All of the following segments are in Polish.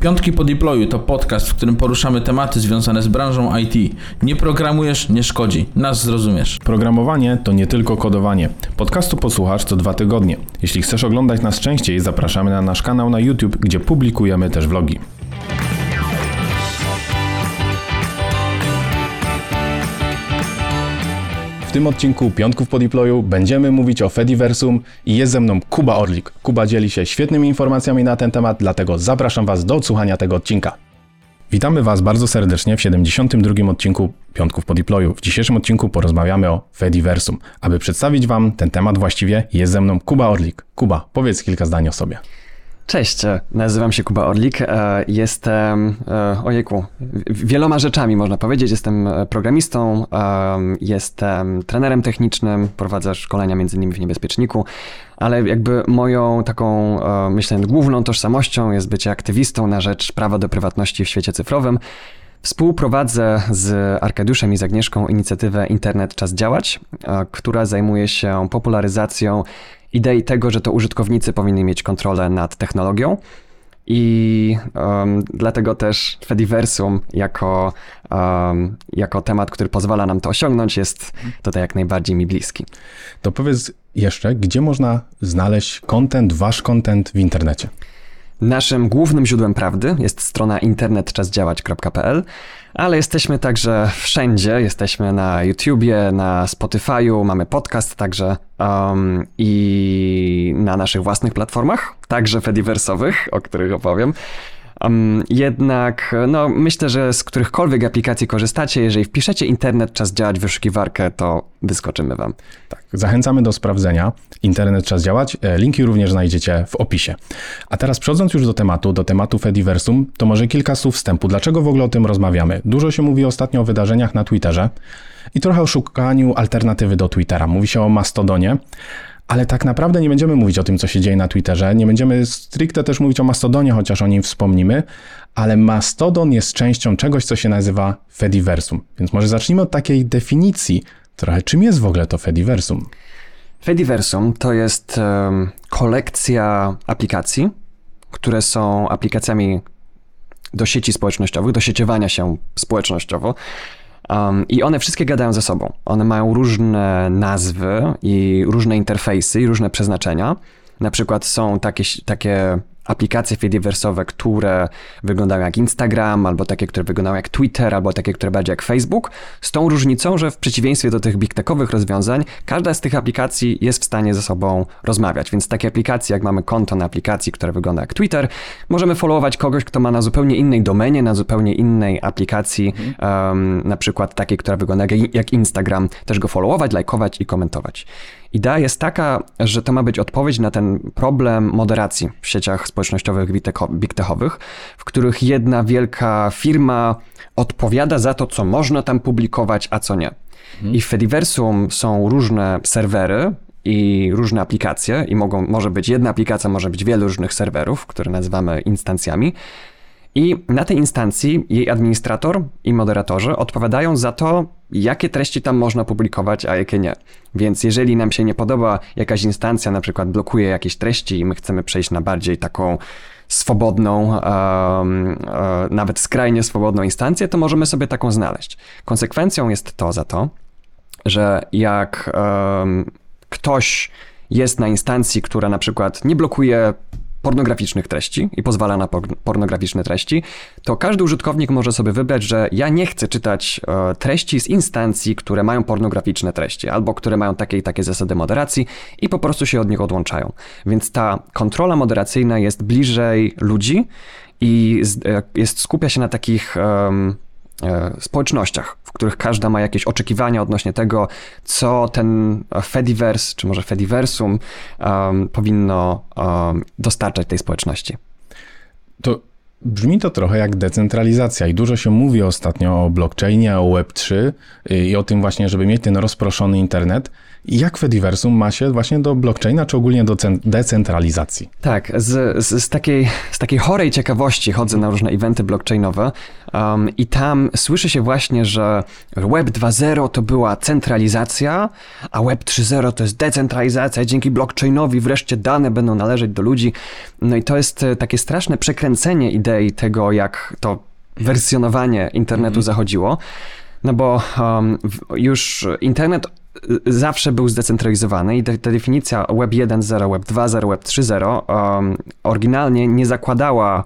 Piątki po deployu to podcast, w którym poruszamy tematy związane z branżą IT. Nie programujesz, nie szkodzi. Nas zrozumiesz. Programowanie to nie tylko kodowanie. Podcastu posłuchasz co dwa tygodnie. Jeśli chcesz oglądać nas częściej, zapraszamy na nasz kanał na YouTube, gdzie publikujemy też vlogi. W tym odcinku Piątków po deployu będziemy mówić o Fediversum i jest ze mną Kuba Orlik. Kuba dzieli się świetnymi informacjami na ten temat, dlatego zapraszam Was do odsłuchania tego odcinka. Witamy Was bardzo serdecznie w 72. odcinku Piątków po deployu. W dzisiejszym odcinku porozmawiamy o Fediversum. Aby przedstawić Wam ten temat właściwie, jest ze mną Kuba Orlik. Kuba, powiedz kilka zdań o sobie. Cześć, e, nazywam się Kuba Orlik. E, jestem, e, ojejku, wieloma rzeczami można powiedzieć. Jestem programistą, jestem trenerem technicznym, prowadzę szkolenia między innymi w niebezpieczniku, ale jakby moją taką, myślę, główną tożsamością jest bycie aktywistą na rzecz prawa do prywatności w świecie cyfrowym. Współprowadzę z Arkadiuszem i z Agnieszką inicjatywę Internet Czas Działać, która zajmuje się popularyzacją idei tego, że to użytkownicy powinni mieć kontrolę nad technologią. I um, dlatego też Fediversum jako, um, jako temat, który pozwala nam to osiągnąć, jest tutaj jak najbardziej mi bliski. To powiedz jeszcze, gdzie można znaleźć content, wasz content w internecie? Naszym głównym źródłem prawdy jest strona internetczasdziałać.pl, ale jesteśmy także wszędzie. Jesteśmy na YouTubie, na Spotify'u, mamy podcast także um, i na naszych własnych platformach, także fediversowych, o których opowiem. Um, jednak, no, myślę, że z którychkolwiek aplikacji korzystacie, jeżeli wpiszecie internet, czas działać, wyszukiwarkę, to wyskoczymy wam. Tak, zachęcamy do sprawdzenia. Internet, czas działać. E, linki również znajdziecie w opisie. A teraz przechodząc już do tematu, do tematu Fediversum, to może kilka słów wstępu. Dlaczego w ogóle o tym rozmawiamy? Dużo się mówi ostatnio o wydarzeniach na Twitterze i trochę o szukaniu alternatywy do Twittera. Mówi się o Mastodonie, ale tak naprawdę nie będziemy mówić o tym, co się dzieje na Twitterze. Nie będziemy stricte też mówić o Mastodonie, chociaż o nim wspomnimy, ale Mastodon jest częścią czegoś, co się nazywa Fediversum. Więc może zacznijmy od takiej definicji trochę, czym jest w ogóle to Fediversum. Fediversum to jest um, kolekcja aplikacji, które są aplikacjami do sieci społecznościowych, do sieciowania się społecznościowo. Um, I one wszystkie gadają ze sobą. One mają różne nazwy i różne interfejsy i różne przeznaczenia. Na przykład są takie, takie aplikacje Fediverse'owe, które wyglądają jak Instagram, albo takie, które wyglądają jak Twitter, albo takie, które bardziej jak Facebook, z tą różnicą, że w przeciwieństwie do tych big techowych rozwiązań, każda z tych aplikacji jest w stanie ze sobą rozmawiać. Więc takie aplikacje, jak mamy konto na aplikacji, która wygląda jak Twitter, możemy followować kogoś, kto ma na zupełnie innej domenie, na zupełnie innej aplikacji, um, na przykład takiej, która wygląda jak Instagram, też go followować, lajkować i komentować. Idea jest taka, że to ma być odpowiedź na ten problem moderacji w sieciach społecznościowych big techowych, w których jedna wielka firma odpowiada za to, co można tam publikować, a co nie. Mhm. I w Fediversum są różne serwery, i różne aplikacje, i mogą, może być jedna aplikacja, może być wiele różnych serwerów, które nazywamy instancjami. I na tej instancji jej administrator i moderatorzy odpowiadają za to, jakie treści tam można publikować, a jakie nie. Więc jeżeli nam się nie podoba jakaś instancja, na przykład blokuje jakieś treści i my chcemy przejść na bardziej taką swobodną, um, um, nawet skrajnie swobodną instancję, to możemy sobie taką znaleźć. Konsekwencją jest to za to, że jak um, ktoś jest na instancji, która na przykład nie blokuje pornograficznych treści i pozwala na pornograficzne treści, to każdy użytkownik może sobie wybrać, że ja nie chcę czytać e, treści z instancji, które mają pornograficzne treści albo które mają takie i takie zasady moderacji i po prostu się od nich odłączają. Więc ta kontrola moderacyjna jest bliżej ludzi i e, jest, skupia się na takich um, społecznościach, w których każda ma jakieś oczekiwania odnośnie tego, co ten Fediverse, czy może Fediversum um, powinno um, dostarczać tej społeczności. To brzmi to trochę jak decentralizacja i dużo się mówi ostatnio o blockchainie, o Web3 y, i o tym właśnie, żeby mieć ten rozproszony internet. Jak Fediversum ma się właśnie do blockchaina, czy ogólnie do decentralizacji? Tak, z, z, z, takiej, z takiej chorej ciekawości chodzę na różne eventy blockchainowe um, i tam słyszy się właśnie, że Web 2.0 to była centralizacja, a Web 3.0 to jest decentralizacja. Dzięki blockchainowi wreszcie dane będą należeć do ludzi. No i to jest e, takie straszne przekręcenie idei tego, jak to wersjonowanie internetu mm. zachodziło. No bo um, już internet zawsze był zdecentralizowany i ta definicja Web 1.0, Web 2.0, Web 3.0 um, oryginalnie nie zakładała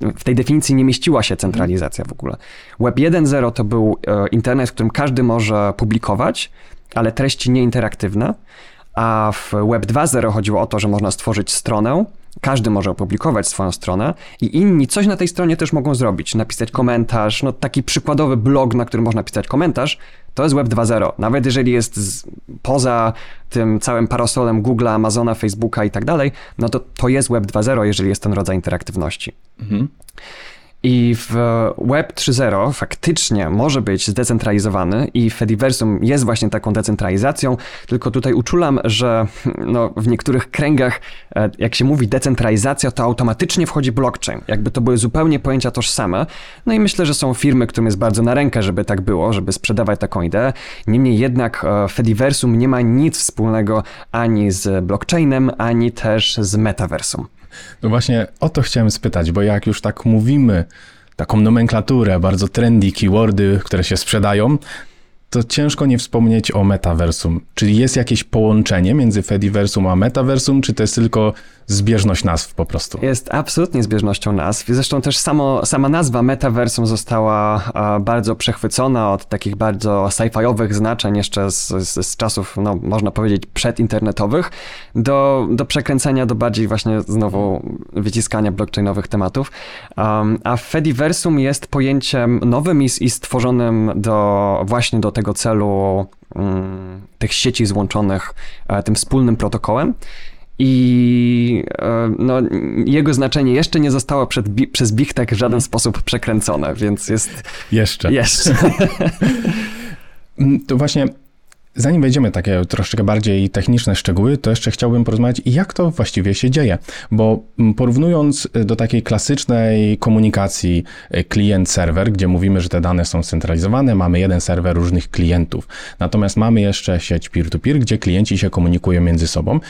w tej definicji nie mieściła się centralizacja w ogóle. Web 1.0 to był e, internet, w którym każdy może publikować, ale treści nieinteraktywne, a w Web 2.0 chodziło o to, że można stworzyć stronę, każdy może opublikować swoją stronę i inni coś na tej stronie też mogą zrobić. Napisać komentarz, no taki przykładowy blog, na którym można pisać komentarz, to jest Web 2.0. Nawet jeżeli jest z, poza tym całym parasolem Google, Amazona, Facebooka i tak dalej, no to to jest Web 2.0, jeżeli jest ten rodzaj interaktywności. Mhm. I w Web 3.0 faktycznie może być zdecentralizowany i Fediversum jest właśnie taką decentralizacją, tylko tutaj uczulam, że no, w niektórych kręgach, e, jak się mówi decentralizacja, to automatycznie wchodzi blockchain. Jakby to były zupełnie pojęcia tożsame. No i myślę, że są firmy, którym jest bardzo na rękę, żeby tak było, żeby sprzedawać taką ideę. Niemniej jednak e, Fediversum nie ma nic wspólnego ani z blockchainem, ani też z metaversum. No właśnie o to chciałem spytać, bo jak już tak mówimy, taką nomenklaturę, bardzo trendy keywordy, które się sprzedają, to ciężko nie wspomnieć o metaversum. Czyli jest jakieś połączenie między Fediversum a metaversum, czy to jest tylko zbieżność nazw po prostu? Jest absolutnie zbieżnością nazw. Zresztą też samo, sama nazwa metaversum została bardzo przechwycona od takich bardzo sci-fiowych znaczeń jeszcze z, z, z, czasów, no, można powiedzieć, przedinternetowych do, do przekręcenia do bardziej właśnie znowu wyciskania blockchainowych tematów. Um, a Fediversum jest pojęciem nowym i, i stworzonym do, właśnie do tego celu um, tych sieci złączonych e, tym wspólnym protokołem. I e, no, jego znaczenie jeszcze nie zostało przed, przez Big Tech w żaden sposób przekręcone, więc jest. Jeszcze. Jeszcze. Mm, to właśnie Zanim wejdziemy takie troszeczkę bardziej techniczne szczegóły, to jeszcze chciałbym porozmawiać, jak to właściwie się dzieje. Bo mm, porównując y, do takiej klasycznej komunikacji y, klient-serwer, gdzie mówimy, że te dane są scentralizowane, mamy jeden serwer różnych klientów. Natomiast mamy jeszcze sieć peer-to-peer, gdzie klienci się komunikują między sobą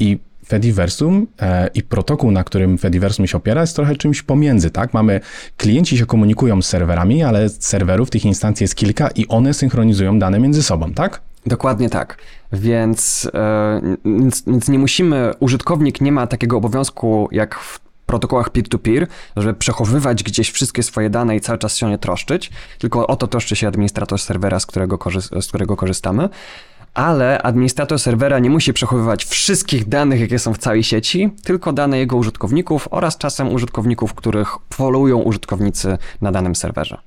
i Fediversum e, i protokół, na którym Fediversum się opiera, jest trochę czymś pomiędzy, tak? Mamy, klienci się komunikują z serwerami, ale serwerów tych instancji jest kilka i one synchronizują dane między sobą, tak? Dokładnie tak. Więc, e, więc, więc, nie musimy, użytkownik nie ma takiego obowiązku jak w protokołach peer-to-peer, żeby przechowywać gdzieś wszystkie swoje dane i cały czas się nie troszczyć, tylko o to troszczy się administrator serwera, z którego, z którego korzystamy ale administrator serwera nie musi przechowywać wszystkich danych, jakie są w całej sieci, tylko dane jego użytkowników oraz czasem użytkowników, których followują użytkownicy na danym serwerze.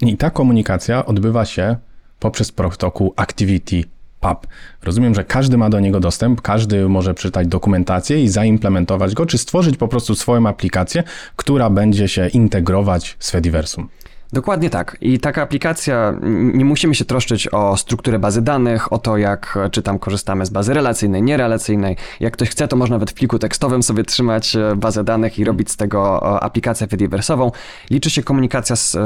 I ta komunikacja odbywa się poprzez protokół Activity Pub. Rozumiem, że każdy ma do niego dostęp, każdy może przeczytać dokumentację i zaimplementować go, czy stworzyć po prostu swoją aplikację, która będzie się integrować z Fediversum. Dokładnie tak. I taka aplikacja, nie musimy się troszczyć o strukturę bazy danych, o to, jak czy tam korzystamy z bazy relacyjnej, nierelacyjnej. Jak ktoś chce, to można nawet w pliku tekstowym sobie trzymać e, bazę danych i robić z tego aplikację Fediversową. Liczy się komunikacja z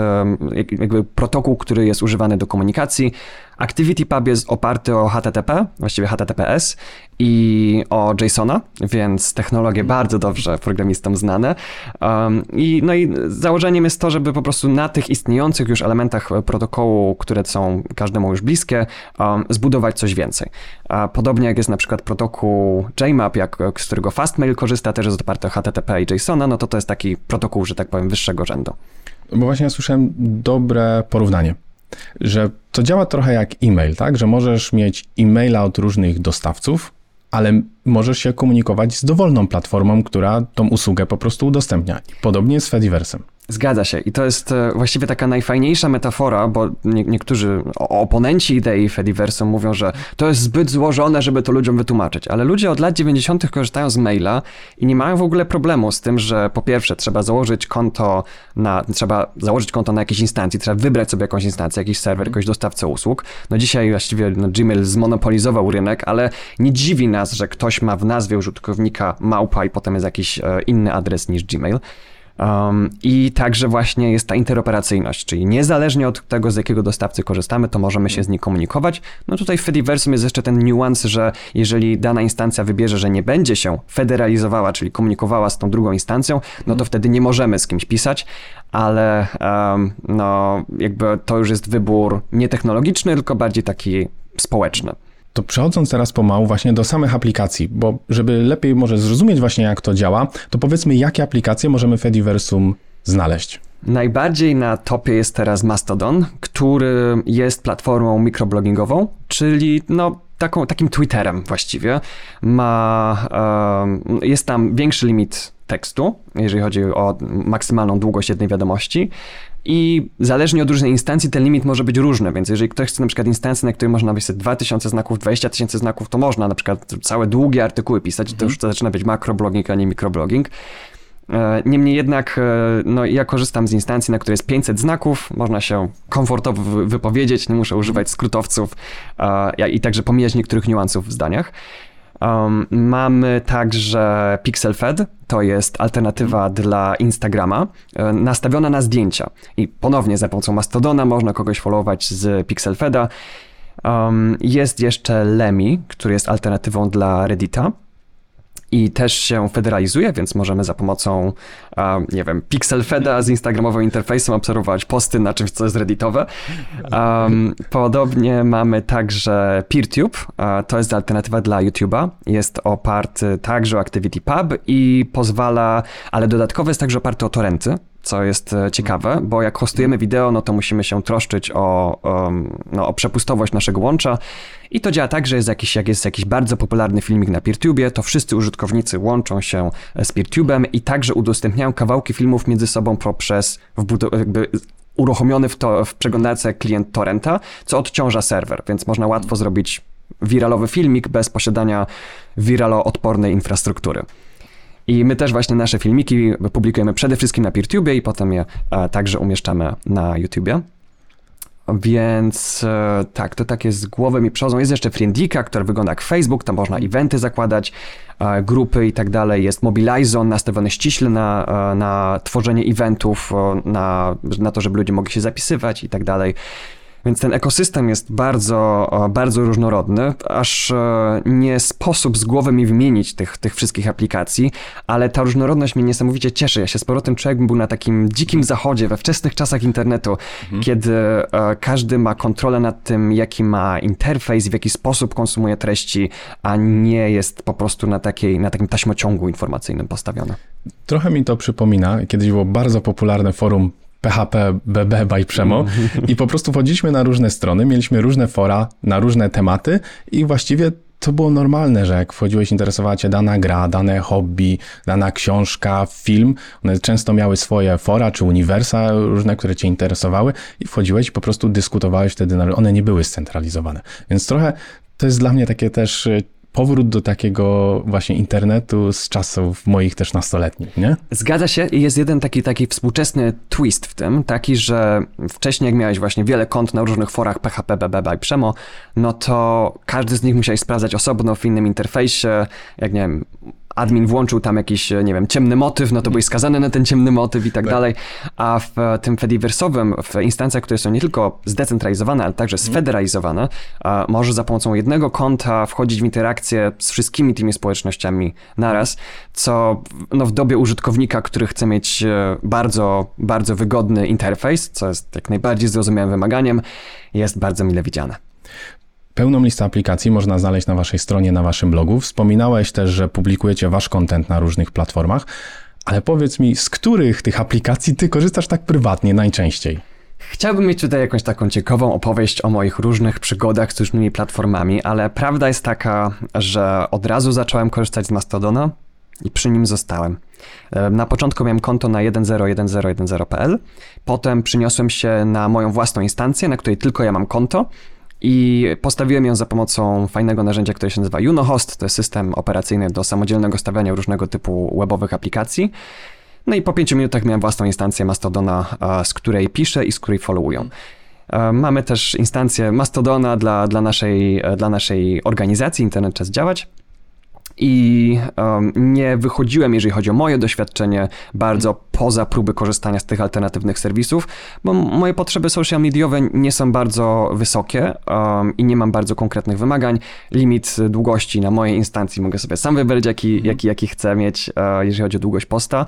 jakby protokół, który jest używany do komunikacji. ActivityPub jest oparty o HTTP, właściwie HTTPS i o JSONa, więc technologie mhm. bardzo dobrze programistom znane. Um, i, no i założeniem jest to, żeby po prostu na tych istniejących już elementach protokołu, które są każdemu już bliskie, um, zbudować coś więcej. A podobnie jak jest na przykład protokół JMap, jak, z którego Fastmail korzysta, też jest oparty o HTTP i JSONa, no to to jest taki protokół, że tak powiem, wyższego rzędu. Bo właśnie ja słyszałem dobre porównanie że to działa trochę jak e-mail, tak? Że możesz mieć e-maila od różnych dostawców, ale możesz się komunikować z dowolną platformą, która tą usługę po prostu udostępnia. podobnie z Fediversem. Zgadza się. I to jest e, właściwie taka najfajniejsza metafora, bo nie, niektórzy oponenci idei Fediverse mówią, że to jest zbyt złożone, żeby to ludziom wytłumaczyć. Ale ludzie od lat 90. korzystają z maila i nie mają w ogóle problemu z tym, że po pierwsze trzeba założyć konto na, trzeba założyć konto na jakiejś instancji, trzeba wybrać sobie jakąś instancję, jakiś serwer, jakąś dostawcę usług. No dzisiaj właściwie no, Gmail zmonopolizował rynek, ale nie dziwi nas, że ktoś ma w nazwie użytkownika małpa i potem jest jakiś e, inny adres niż Gmail. Um, I także właśnie jest ta interoperacyjność, czyli niezależnie od tego, z jakiego dostawcy korzystamy, to możemy się z nim komunikować. No tutaj w Fediversum jest jeszcze ten niuans, że jeżeli dana instancja wybierze, że nie będzie się federalizowała, czyli komunikowała z tą drugą instancją, no to wtedy nie możemy z kimś pisać, ale um, no jakby to już jest wybór nie technologiczny, tylko bardziej taki społeczny. To przechodząc teraz pomału właśnie do samych aplikacji, bo żeby lepiej może zrozumieć właśnie jak to działa, to powiedzmy jakie aplikacje możemy w Fediversum znaleźć. Najbardziej na topie jest teraz Mastodon, który jest platformą mikrobloggingową, czyli no taką, takim Twitterem właściwie. Ma, um, jest tam większy limit tekstu, jeżeli chodzi o maksymalną długość jednej wiadomości. I zależnie od różnej instancji ten limit może być różny, więc jeżeli ktoś chce na przykład instancję, na której można napisać 2000 znaków, 20 tysięcy znaków, to można na przykład całe długie artykuły pisać, to już to zaczyna być makroblogging, a nie mikroblogging. E, niemniej jednak, e, no ja korzystam z instancji, na której jest 500 znaków, można się komfortowo wypowiedzieć, nie muszę używać skrótowców i także pomijać niektórych niuansów w zdaniach. Um, mamy także PixelFed, to jest alternatywa dla Instagrama, e, nastawiona na zdjęcia. I ponownie za pomocą Mastodona można kogoś followować z PixelFeda. Um, jest jeszcze Lemi, który jest alternatywą dla Reddita i też się federalizuje, więc możemy za pomocą, nie wiem, pixelfeda z instagramowym interfejsem obserwować posty na czymś, co jest redditowe. Podobnie mamy także PeerTube, to jest alternatywa dla YouTube'a. Jest oparty także o ActivityPub i pozwala, ale dodatkowo jest także oparty o torrenty, co jest e, ciekawe, bo jak hostujemy wideo, no to musimy się troszczyć o, no, o przepustowość naszego łącza i to działa tak, że jest jakiś, jak jest jakiś bardzo popularny filmik na PeerTube, to wszyscy użytkownicy łączą się e, z PeerTube'em i także udostępniają kawałki filmów między sobą poprzez jakby uruchomiony w, to, w przeglądarce klient torrenta, co odciąża serwer, więc można łatwo zrobić wiralowy filmik bez posiadania wiraloodpornej infrastruktury. I my też właśnie nasze filmiki publikujemy przede wszystkim na PeerTube i potem je e, także umieszczamy na YouTubie. Więc e, tak, to takie z głową mi przodzą. Jest jeszcze Friendika, który wygląda jak Facebook, tam można eventy zakładać, e, grupy i tak dalej. Jest Mobilizon nastawiony ściśle na, na tworzenie eventów, na, na to, żeby ludzie mogli się zapisywać i tak dalej. Więc ten ekosystem jest bardzo, bardzo różnorodny, aż e, nie sposób z głowy mi wymienić tych, tych wszystkich aplikacji, ale ta różnorodność mnie niesamowicie cieszy. Ja się z powrotem czuję, jakbym był na takim dzikim zachodzie, we wczesnych czasach internetu, mhm. kiedy e, każdy ma kontrolę nad tym, jaki ma interfejs, w jaki sposób konsumuje treści, a nie jest po prostu na, takiej, na takim taśmociągu informacyjnym postawiony. Trochę mi to przypomina, kiedyś było bardzo popularne forum PHP, BB by Przemo. I po prostu wchodziliśmy na różne strony, mieliśmy różne fora na różne tematy i właściwie to było normalne, że jak wchodziłeś, interesowała cię dana gra, dane hobby, dana książka, film, one często miały swoje fora czy uniwersa różne, które cię interesowały i wchodziłeś i po prostu dyskutowałeś wtedy, one nie były scentralizowane. Więc trochę to jest dla mnie takie też powrót do takiego właśnie internetu z czasów moich też nastoletnich, nie? Zgadza się i jest jeden taki, taki współczesny twist w tym, taki, że wcześniej jak miałeś właśnie wiele kont na różnych forach PHP, BBB i Przemo, no to każdy z nich musiałeś sprawdzać osobno w innym interfejsie, jak nie wiem, admin włączył tam jakiś, nie wiem, ciemny motyw, no to byłeś skazany na ten ciemny motyw i tak, tak. dalej. A w tym Fediversowym, w instancjach, które są nie tylko zdecentralizowane, ale także mhm. sfederalizowane, może za pomocą jednego konta wchodzić w interakcję z wszystkimi tymi społecznościami naraz, co no, w dobie użytkownika, który chce mieć e, bardzo, bardzo wygodny interfejs, co jest jak najbardziej zrozumiałym wymaganiem, jest bardzo mile widziane. Pełną listę aplikacji można znaleźć na waszej stronie, na waszym blogu. Wspominałeś też, że publikujecie wasz kontent na różnych platformach, ale powiedz mi, z których tych aplikacji ty korzystasz tak prywatnie najczęściej? Chciałbym mieć tutaj jakąś taką ciekawą opowieść o moich różnych przygodach z różnymi platformami, ale prawda jest taka, że od razu zacząłem korzystać z Mastodona, i przy nim zostałem. E, na początku miałem konto na 101010.pl, potem przyniosłem się na moją własną instancję, na której tylko ja mam konto i postawiłem ją za pomocą fajnego narzędzia, które się nazywa Unohost. To jest system operacyjny do samodzielnego stawiania różnego typu webowych aplikacji. No i po pięciu minutach miałem własną instancję Mastodona, z której piszę i z której followuję. E, mamy też instancję Mastodona dla, dla, naszej, e, dla naszej organizacji Internet Czas Działać i um, nie wychodziłem, jeżeli chodzi o moje doświadczenie, bardzo poza próby korzystania z tych alternatywnych serwisów, bo moje potrzeby social mediowe nie są bardzo wysokie um, i nie mam bardzo konkretnych wymagań. Limit długości na mojej instancji mogę sobie sam wybrać, jaki, mhm. jaki, jaki chcę mieć, uh, jeżeli chodzi o długość posta.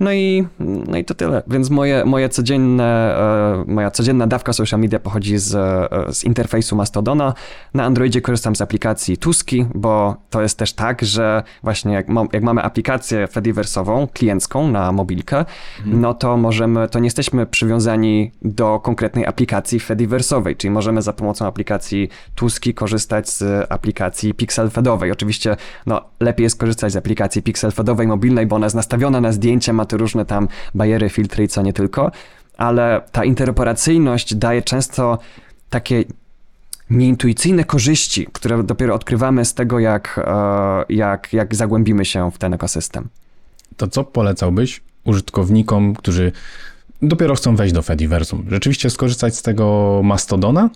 No i, no i to tyle. Więc moje, moje codzienne, e, moja codzienna dawka social media pochodzi z, e, z interfejsu Mastodona. Na Androidzie korzystam z aplikacji Tuski, bo to jest też tak, że właśnie jak, ma, jak mamy aplikację Fediversową, kliencką na mobilkę, mhm. no to możemy, to nie jesteśmy przywiązani do konkretnej aplikacji Fediversowej, czyli możemy za pomocą aplikacji Tuski korzystać z aplikacji Pixelfedowej. Oczywiście no, lepiej jest korzystać z aplikacji Pixelfedowej mobilnej, bo ona jest nastawiona na zdjęcie, te różne tam bariery, filtry i co nie tylko, ale ta interoperacyjność daje często takie nieintuicyjne korzyści, które dopiero odkrywamy z tego, jak, e, jak, jak zagłębimy się w ten ekosystem. To co polecałbyś użytkownikom, którzy dopiero chcą wejść do Fediversum? Rzeczywiście skorzystać z tego Mastodona?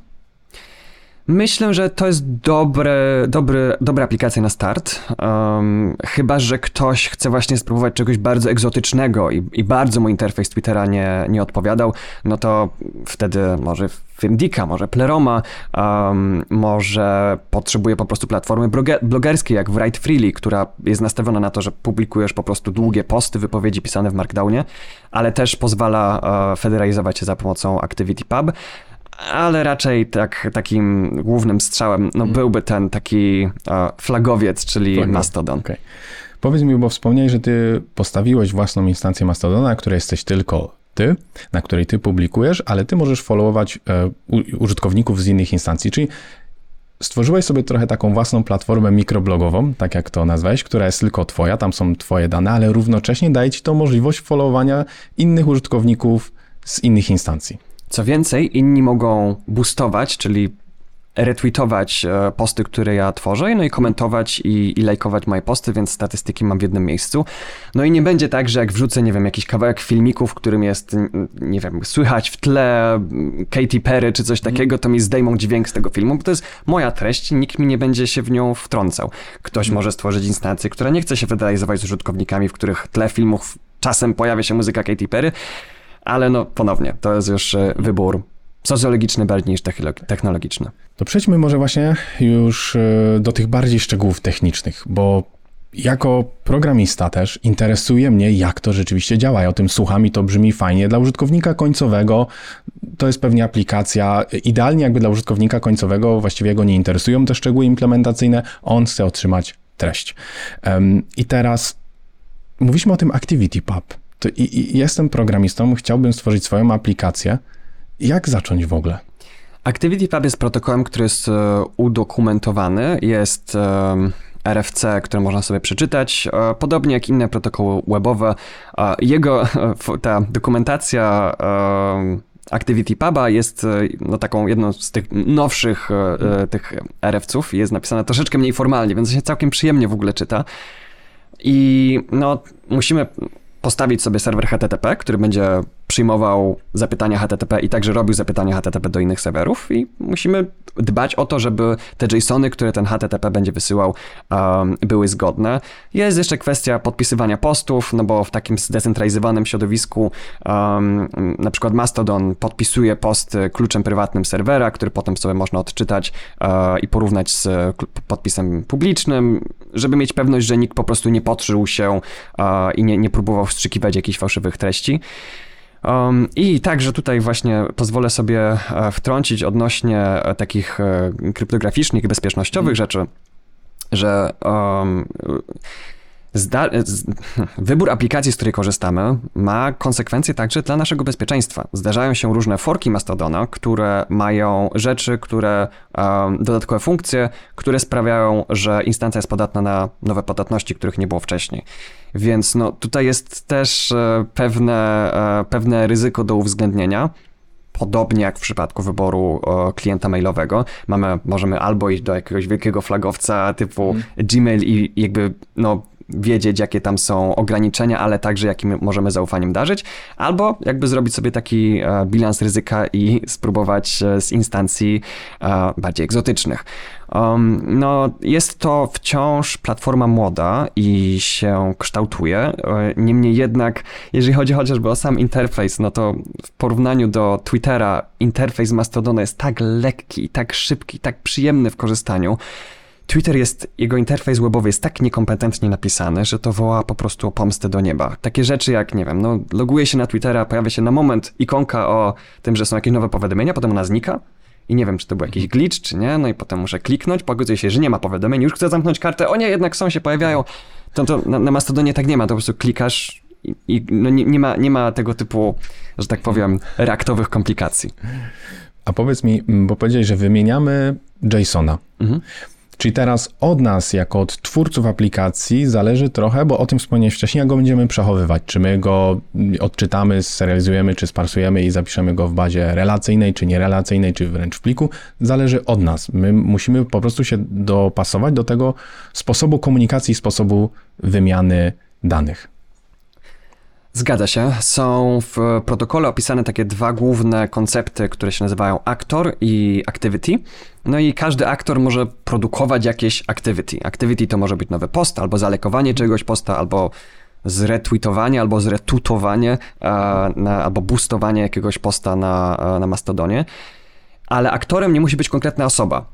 Myślę, że to jest dobre, dobry, dobra aplikacja na start. Um, chyba, że ktoś chce właśnie spróbować czegoś bardzo egzotycznego i, i, bardzo mu interfejs Twittera nie, nie odpowiadał, no to wtedy może Findika, może Pleroma, um, może potrzebuje po prostu platformy blogerskiej, jak Write Freely, która jest nastawiona na to, że publikujesz po prostu długie posty, wypowiedzi pisane w Markdownie, ale też pozwala uh, federalizować się za pomocą ActivityPub ale raczej tak, takim głównym strzałem no, hmm. byłby ten taki flagowiec, czyli Flagowiec. Mastodon. Okay. Powiedz mi, bo wspomniałeś, że ty postawiłeś własną instancję Mastodona, na której jesteś tylko ty, na której ty publikujesz, ale ty możesz followować e, użytkowników z innych instancji, czyli stworzyłeś sobie trochę taką własną platformę mikroblogową, tak jak to nazwałeś, która jest tylko twoja, tam są twoje dane, ale równocześnie daje ci to możliwość followowania innych użytkowników z innych instancji. Co więcej, inni mogą boostować, czyli retweetować e, posty, które ja tworzę, no i komentować i, i lajkować moje posty, więc statystyki mam w jednym miejscu. No i nie będzie tak, że jak wrzucę, nie wiem, jakiś kawałek filmiku, w którym jest, nie wiem, słychać w tle Katy Perry czy coś takiego, to mi zdejmą dźwięk z tego filmu, bo to jest moja treść i nikt mi nie będzie się w nią wtrącał. Ktoś mhm. może stworzyć instancję, która nie chce się federalizować z użytkownikami, w których tle filmów czasem pojawia się muzyka Katy Perry, ale no ponownie, to jest już e, wybór socjologiczny bardziej niż technologiczny. To przejdźmy może właśnie już e, do tych bardziej szczegółów technicznych, bo jako programista też interesuje mnie, jak to rzeczywiście działa. Ja o tym słucham i to brzmi fajnie. Dla użytkownika końcowego to jest pewnie aplikacja. Idealnie jakby dla użytkownika końcowego właściwie go nie interesują te szczegóły implementacyjne. On chce otrzymać treść. I teraz mówiliśmy o tym ActivityPub to i, i jestem programistą, chciałbym stworzyć swoją aplikację. Jak zacząć w ogóle? ActivityPub jest protokołem, który jest e, udokumentowany, jest e, RFC, które można sobie przeczytać, e, podobnie jak inne protokoły webowe. Jego, ta dokumentacja ActivityPuba jest no, taką jedną z tych nowszych tych RFC-ów, jest napisana troszeczkę mniej formalnie, więc się całkiem przyjemnie w ogóle czyta. I no, musimy postawić sobie serwer HTTP, który będzie przyjmował zapytania HTTP i także robił zapytania HTTP do innych serwerów i musimy dbać o to, żeby te JSONy, które ten HTTP będzie wysyłał, um, były zgodne. Jest jeszcze kwestia podpisywania postów, no bo w takim zdecentralizowanym środowisku um, na przykład Mastodon podpisuje post kluczem prywatnym serwera, który potem sobie można odczytać uh, i porównać z podpisem publicznym, żeby mieć pewność, że nikt po prostu nie podszył się uh, i nie, nie próbował wstrzykiwać jakichś fałszywych treści. Um, I także tutaj właśnie pozwolę sobie e, wtrącić odnośnie e, takich e, kryptograficznych i bezpiecznościowych mm. rzeczy, że um, Zda wybór aplikacji, z której korzystamy, ma konsekwencje także dla naszego bezpieczeństwa. Zdarzają się różne forki Mastodona, które mają rzeczy, które, um, dodatkowe funkcje, które sprawiają, że instancja jest podatna na nowe podatności, których nie było wcześniej. Więc no, tutaj jest też e, pewne, e, pewne ryzyko do uwzględnienia. Podobnie jak w przypadku wyboru klienta mailowego, mamy, możemy albo iść do jakiegoś wielkiego flagowca typu mm. Gmail i jakby no, wiedzieć, jakie tam są ograniczenia, ale także jakim możemy zaufaniem darzyć, albo jakby zrobić sobie taki e, bilans ryzyka i spróbować e, z instancji e, bardziej egzotycznych. Um, no, jest to wciąż platforma młoda i się kształtuje. Niemniej jednak, jeżeli chodzi chociażby o sam interfejs, no to w porównaniu do Twittera, interfejs Mastodona jest tak lekki, tak szybki, tak przyjemny w korzystaniu, Twitter jest, jego interfejs webowy jest tak niekompetentnie napisany, że to woła po prostu o pomstę do nieba. Takie rzeczy jak, nie wiem, no loguję się na Twittera, pojawia się na moment ikonka o tym, że są jakieś nowe powiadomienia, potem ona znika i nie wiem, czy to był jakiś glitch, czy nie, no i potem muszę kliknąć, pogodzę się, że nie ma powiadomień, już chcę zamknąć kartę, o nie, jednak są, się pojawiają. To, to na, na Mastodonie tak nie ma, to po prostu klikasz i, i no nie, nie, ma, nie ma tego typu, że tak powiem, reaktowych komplikacji. A powiedz mi, bo powiedziałeś, że wymieniamy JSONa. Mhm. Czyli teraz od nas, jako od twórców aplikacji, zależy trochę, bo o tym wspomniałeś wcześniej, jak go będziemy przechowywać. Czy my go odczytamy, serializujemy, czy sparsujemy i zapiszemy go w bazie relacyjnej, czy nierelacyjnej, czy wręcz w pliku. Zależy od nas. My musimy po prostu się dopasować do tego sposobu komunikacji, sposobu wymiany danych. Zgadza się. Są w protokole opisane takie dwa główne koncepty, które się nazywają aktor i activity. No i każdy aktor może produkować jakieś activity. Activity to może być nowy post, albo zalekowanie czegoś posta, albo zretweetowanie, albo zretutowanie, na, albo boostowanie jakiegoś posta na, na Mastodonie. Ale aktorem nie musi być konkretna osoba.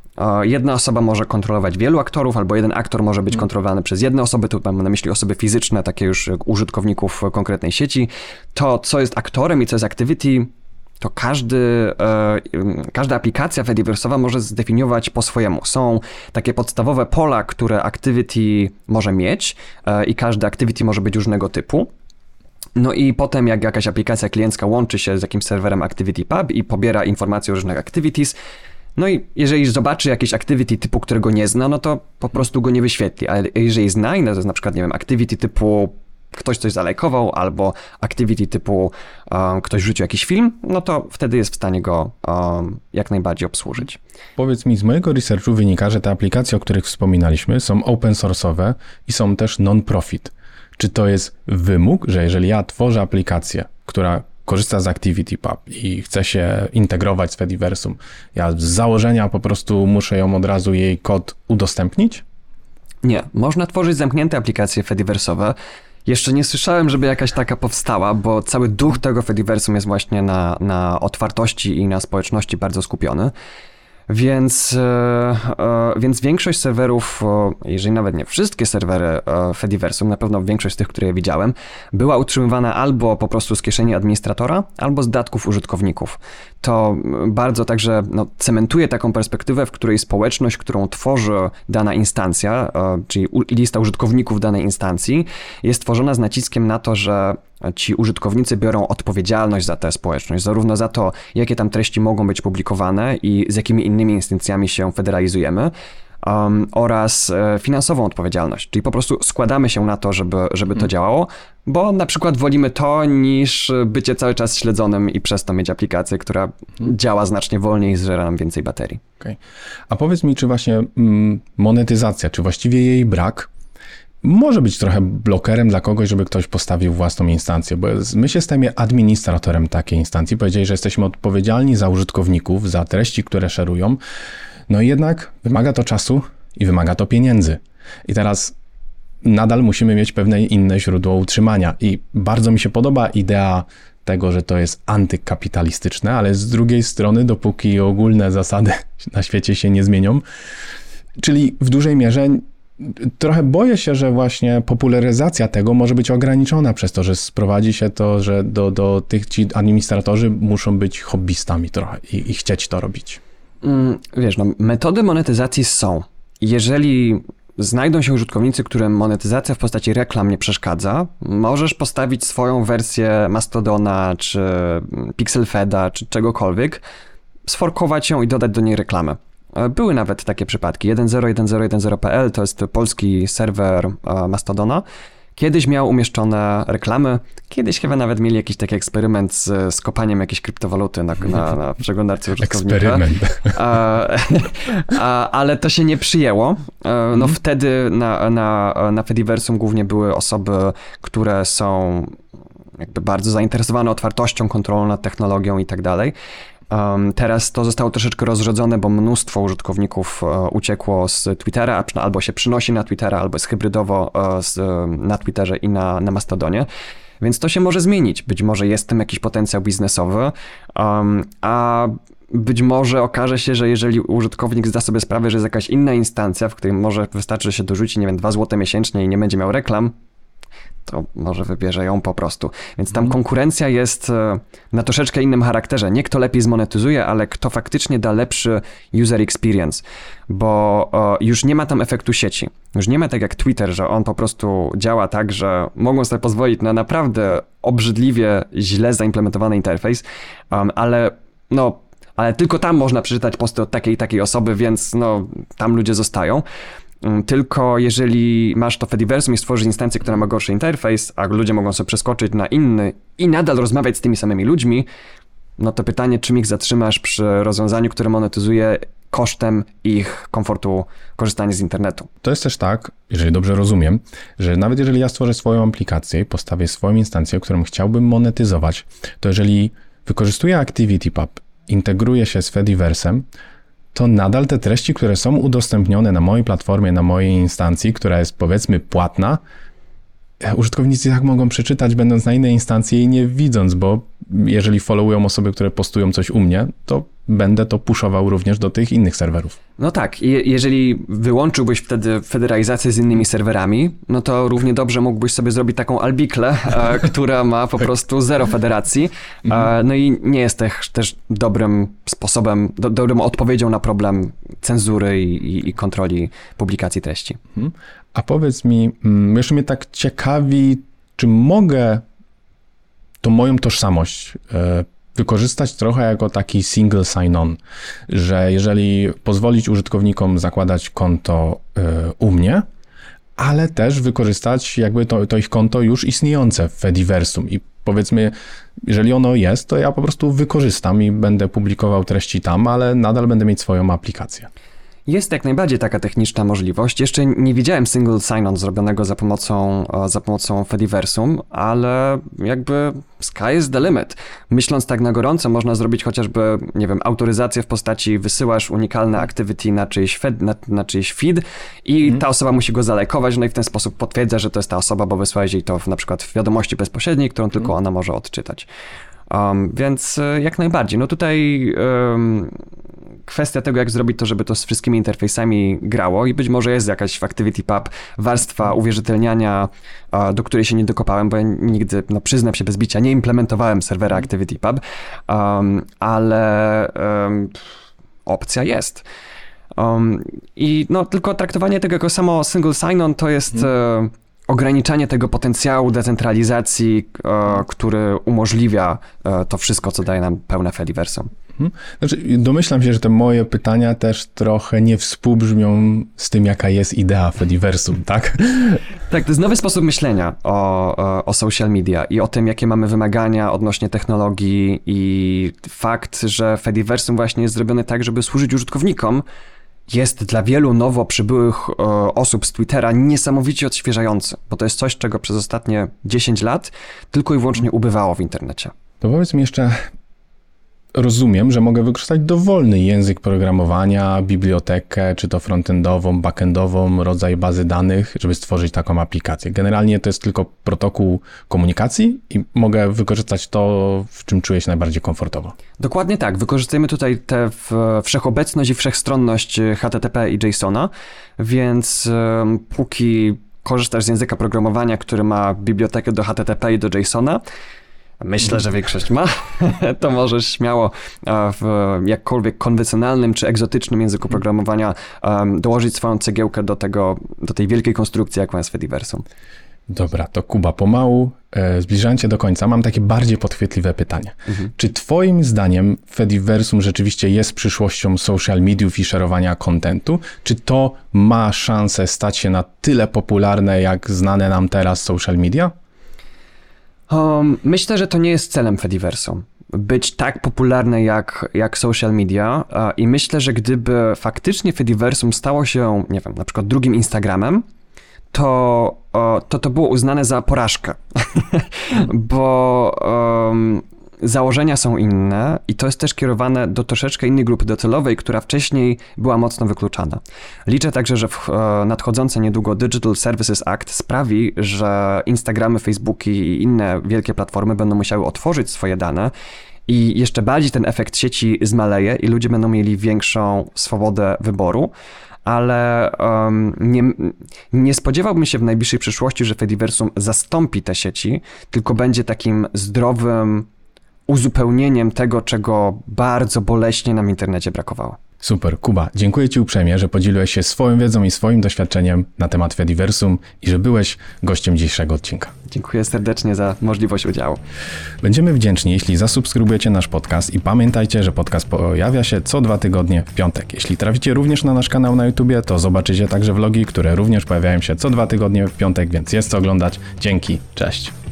Jedna osoba może kontrolować wielu aktorów, albo jeden aktor może być mm. kontrolowany przez jedne osoby, tu mam na myśli osoby fizyczne, takie już użytkowników konkretnej sieci. To, co jest aktorem i co jest activity, to każdy, e, każda aplikacja Fediverse'owa może zdefiniować po swojemu. Są takie podstawowe pola, które activity może mieć e, i każdy activity może być różnego typu. No i potem jak jakaś aplikacja kliencka łączy się z jakimś serwerem ActivityPub i pobiera informacje o różnych activities, no i jeżeli zobaczy jakieś activity typu, którego nie zna, no to po prostu go nie wyświetli. Ale jeżeli zna, no to jest na przykład, nie wiem, activity typu ktoś coś zalajkował, albo activity typu um, ktoś rzucił jakiś film, no to wtedy jest w stanie go um, jak najbardziej obsłużyć. Powiedz mi, z mojego researchu wynika, że te aplikacje, o których wspominaliśmy, są open source'owe i są też non-profit. Czy to jest wymóg, że jeżeli ja tworzę aplikację, która korzysta z ActivityPub i chce się integrować z Fediversum, ja z założenia po prostu muszę ją od razu jej kod udostępnić? Nie, można tworzyć zamknięte aplikacje Fediversowe. Jeszcze nie słyszałem, żeby jakaś taka powstała, bo cały duch tego Fediversum jest właśnie na, na otwartości i na społeczności bardzo skupiony. Więc, e, e, więc większość serwerów, jeżeli nawet nie wszystkie serwery e, Fediversum, na pewno większość z tych, które ja widziałem, była utrzymywana albo po prostu z kieszeni administratora, albo z datków użytkowników. To bardzo także no, cementuje taką perspektywę, w której społeczność, którą tworzy dana instancja, czyli lista użytkowników danej instancji, jest tworzona z naciskiem na to, że ci użytkownicy biorą odpowiedzialność za tę społeczność, zarówno za to, jakie tam treści mogą być publikowane i z jakimi innymi instytucjami się federalizujemy, um, oraz e, finansową odpowiedzialność. Czyli po prostu składamy się na to, żeby, żeby to hmm. działało, bo na przykład wolimy to niż bycie cały czas śledzonym i przez to mieć aplikację, która hmm. działa znacznie wolniej i zżera nam więcej baterii. Okay. A powiedz mi, czy właśnie mm, monetyzacja, czy właściwie jej brak może być trochę blokerem dla kogoś, żeby ktoś postawił własną instancję, bo my się stajemy administratorem takiej instancji. Powiedzieli, że jesteśmy odpowiedzialni za użytkowników, za treści, które szerują. No i jednak wymaga to czasu i wymaga to pieniędzy. I teraz nadal musimy mieć pewne inne źródło utrzymania. I bardzo mi się podoba idea tego, że to jest antykapitalistyczne, ale z drugiej strony, dopóki ogólne zasady na świecie się nie zmienią, czyli w dużej mierze trochę boję się, że właśnie popularyzacja tego może być ograniczona przez to, że sprowadzi się to, że do, do tych ci administratorzy muszą być hobbystami trochę i, i chcieć to robić. Mm, wiesz, no, metody monetyzacji są. Jeżeli znajdą się użytkownicy, którym monetyzacja w postaci reklam nie przeszkadza, możesz postawić swoją wersję Mastodona, czy Pixelfeda, czy czegokolwiek, sforkować ją i dodać do niej reklamę. E, były nawet takie przypadki. 101010.pl to jest polski serwer e, Mastodona. Kiedyś miał umieszczone reklamy, kiedyś chyba nawet mieli jakiś taki eksperyment z, z kopaniem jakiejś kryptowaluty na, na, na przeglądarce użytkownika. Eksperyment. A, a, ale to się nie przyjęło. E, no mhm. wtedy na, na, na Fediversum głównie były osoby, które są jakby bardzo zainteresowane otwartością, kontrolą nad technologią i tak dalej. Teraz to zostało troszeczkę rozrodzone, bo mnóstwo użytkowników uh, uciekło z Twittera, albo się przynosi na Twittera, albo jest hybrydowo uh, z, na Twitterze i na, na Mastodonie. Więc to się może zmienić. Być może jest tym jakiś potencjał biznesowy, a być może okaże się, że jeżeli użytkownik zda sobie sprawę, że jest jakaś inna instancja, w której może wystarczy, że się dorzuci, nie wiem, 2 zł miesięcznie i nie będzie miał reklam, to może wybierze ją po prostu. Więc tam mhm. konkurencja jest e, na troszeczkę innym charakterze. Nie kto lepiej zmonetyzuje, ale kto faktycznie da lepszy user experience, bo już nie ma tam efektu sieci. Już nie ma tak jak Twitter, że on po prostu działa tak, że mogą sobie pozwolić na naprawdę obrzydliwie źle zaimplementowany interfejs, ale no ale tylko tam można przeczytać posty od takiej i takiej osoby, więc no, tam ludzie zostają. Mm, tylko jeżeli masz to Fediversum i stworzysz instancję, która ma gorszy interfejs, a ludzie mogą sobie przeskoczyć na inny i nadal rozmawiać z tymi samymi ludźmi, no to pytanie, czym ich zatrzymasz przy rozwiązaniu, które monetyzuje kosztem ich komfortu korzystania z internetu. To jest też tak, jeżeli dobrze rozumiem, że nawet jeżeli ja stworzę swoją aplikację i postawię swoją instancję, którą chciałbym monetyzować, to jeżeli wykorzystuję ActivityPub, integruję się z Fediversem, to nadal te treści, które są udostępnione na mojej platformie, na mojej instancji, która jest powiedzmy płatna, e, użytkownicy tak mogą przeczytać, będąc na innej instancji i nie widząc, bo jeżeli followują osoby, które postują coś u mnie, to będę to puszował również do tych innych serwerów. No tak, I jeżeli wyłączyłbyś wtedy federalizację z innymi serwerami, no to równie dobrze mógłbyś sobie zrobić taką albiklę, e, która ma po prostu zero federacji. E, mhm. no i nie jest też, też dobrym sposobem, do, dobrą odpowiedzią na problem cenzury i, i kontroli publikacji treści. Mhm. A powiedz mi, mm, jeszcze mnie tak ciekawi, czy mogę tą moją tożsamość e, wykorzystać trochę jako taki single sign-on, że jeżeli pozwolić użytkownikom zakładać konto e, u mnie, ale też wykorzystać jakby to, to ich konto już istniejące w Fediversum i powiedzmy, jeżeli ono jest, to ja po prostu wykorzystam i będę publikował treści tam, ale nadal będę mieć swoją aplikację. Jest jak najbardziej taka techniczna możliwość. Jeszcze nie widziałem single sign-on zrobionego za pomocą, e, za pomocą Fediversum, ale jakby sky is the limit. Myśląc tak na gorąco, można zrobić chociażby, nie wiem, autoryzację w postaci wysyłasz unikalne activity na czyjś, fed, na, na czyjś feed i hmm. ta osoba musi go zalajkować, no i w ten sposób potwierdza, że to jest ta osoba, bo wysłałeś jej to w, na przykład w wiadomości bezpośredniej, którą tylko hmm. ona może odczytać. Um, więc e, jak najbardziej. No tutaj um, kwestia tego, jak zrobić to, żeby to z wszystkimi interfejsami grało i być może jest jakaś w ActivityPub warstwa uwierzytelniania, do której się nie dokopałem, bo ja nigdy, no przyznam się bez bicia, nie implementowałem serwera ActivityPub, um, ale um, opcja jest. Um, I no, tylko traktowanie tego jako samo single sign-on to jest hmm. ograniczanie tego potencjału decentralizacji, e, który umożliwia e, to wszystko, co daje nam pełne Fediversum. Mhm. Znaczy, domyślam się, że te moje pytania też trochę nie współbrzmią z tym, jaka jest idea Fediversum, tak? Tak, to jest nowy sposób myślenia o, o social media i o tym, jakie mamy wymagania odnośnie technologii i fakt, że Fediversum właśnie jest zrobiony tak, żeby służyć użytkownikom, jest dla wielu nowo przybyłych osób z Twittera niesamowicie odświeżający, bo to jest coś, czego przez ostatnie 10 lat tylko i wyłącznie ubywało w internecie. To powiedz mi jeszcze, rozumiem, że mogę wykorzystać dowolny język programowania, bibliotekę, czy to frontendową, backendową, rodzaj bazy danych, żeby stworzyć taką aplikację. Generalnie to jest tylko protokół komunikacji i mogę wykorzystać to, w czym czuję się najbardziej komfortowo. Dokładnie tak. Wykorzystujemy tutaj tę wszechobecność i wszechstronność HTTP i JSONa, więc póki korzystasz z języka programowania, który ma bibliotekę do HTTP i do JSONa, myślę, że większość ma, to możesz śmiało e, w jakkolwiek konwencjonalnym czy egzotycznym języku programowania um, dołożyć swoją cegiełkę do, tego, do tej wielkiej konstrukcji, jaką jest Fediversum. Dobra, to Kuba, pomału, e, zbliżając się do końca, mam takie bardziej podchwytliwe pytanie. Mhm. Czy Twoim zdaniem Fediversum rzeczywiście jest przyszłością social mediów i szerowania kontentu? Czy to ma szansę stać się na tyle popularne, jak znane nam teraz social media? Um, myślę, że to nie jest celem Fediversum. Być tak popularne jak, jak social media, i myślę, że gdyby faktycznie Fediversum stało się, nie wiem, na przykład drugim Instagramem, to, to to było uznane za porażkę, bo um, założenia są inne i to jest też kierowane do troszeczkę innej grupy docelowej, która wcześniej była mocno wykluczana. Liczę także, że e, nadchodzące niedługo Digital Services Act sprawi, że Instagramy, Facebooki i inne wielkie platformy będą musiały otworzyć swoje dane i jeszcze bardziej ten efekt sieci zmaleje i ludzie będą mieli większą swobodę wyboru ale um, nie, nie spodziewałbym się w najbliższej przyszłości, że Fediversum zastąpi te sieci, tylko będzie takim zdrowym uzupełnieniem tego, czego bardzo boleśnie nam w internecie brakowało. Super, Kuba, dziękuję Ci uprzejmie, że podzieliłeś się swoją wiedzą i swoim doświadczeniem na temat Fediversum i że byłeś gościem dzisiejszego odcinka. Dziękuję serdecznie za możliwość udziału. Będziemy wdzięczni, jeśli zasubskrybujecie nasz podcast i pamiętajcie, że podcast pojawia się co dwa tygodnie w piątek. Jeśli traficie również na nasz kanał na YouTubie, to zobaczycie także vlogi, które również pojawiają się co dwa tygodnie w piątek, więc jest co oglądać. Dzięki, cześć.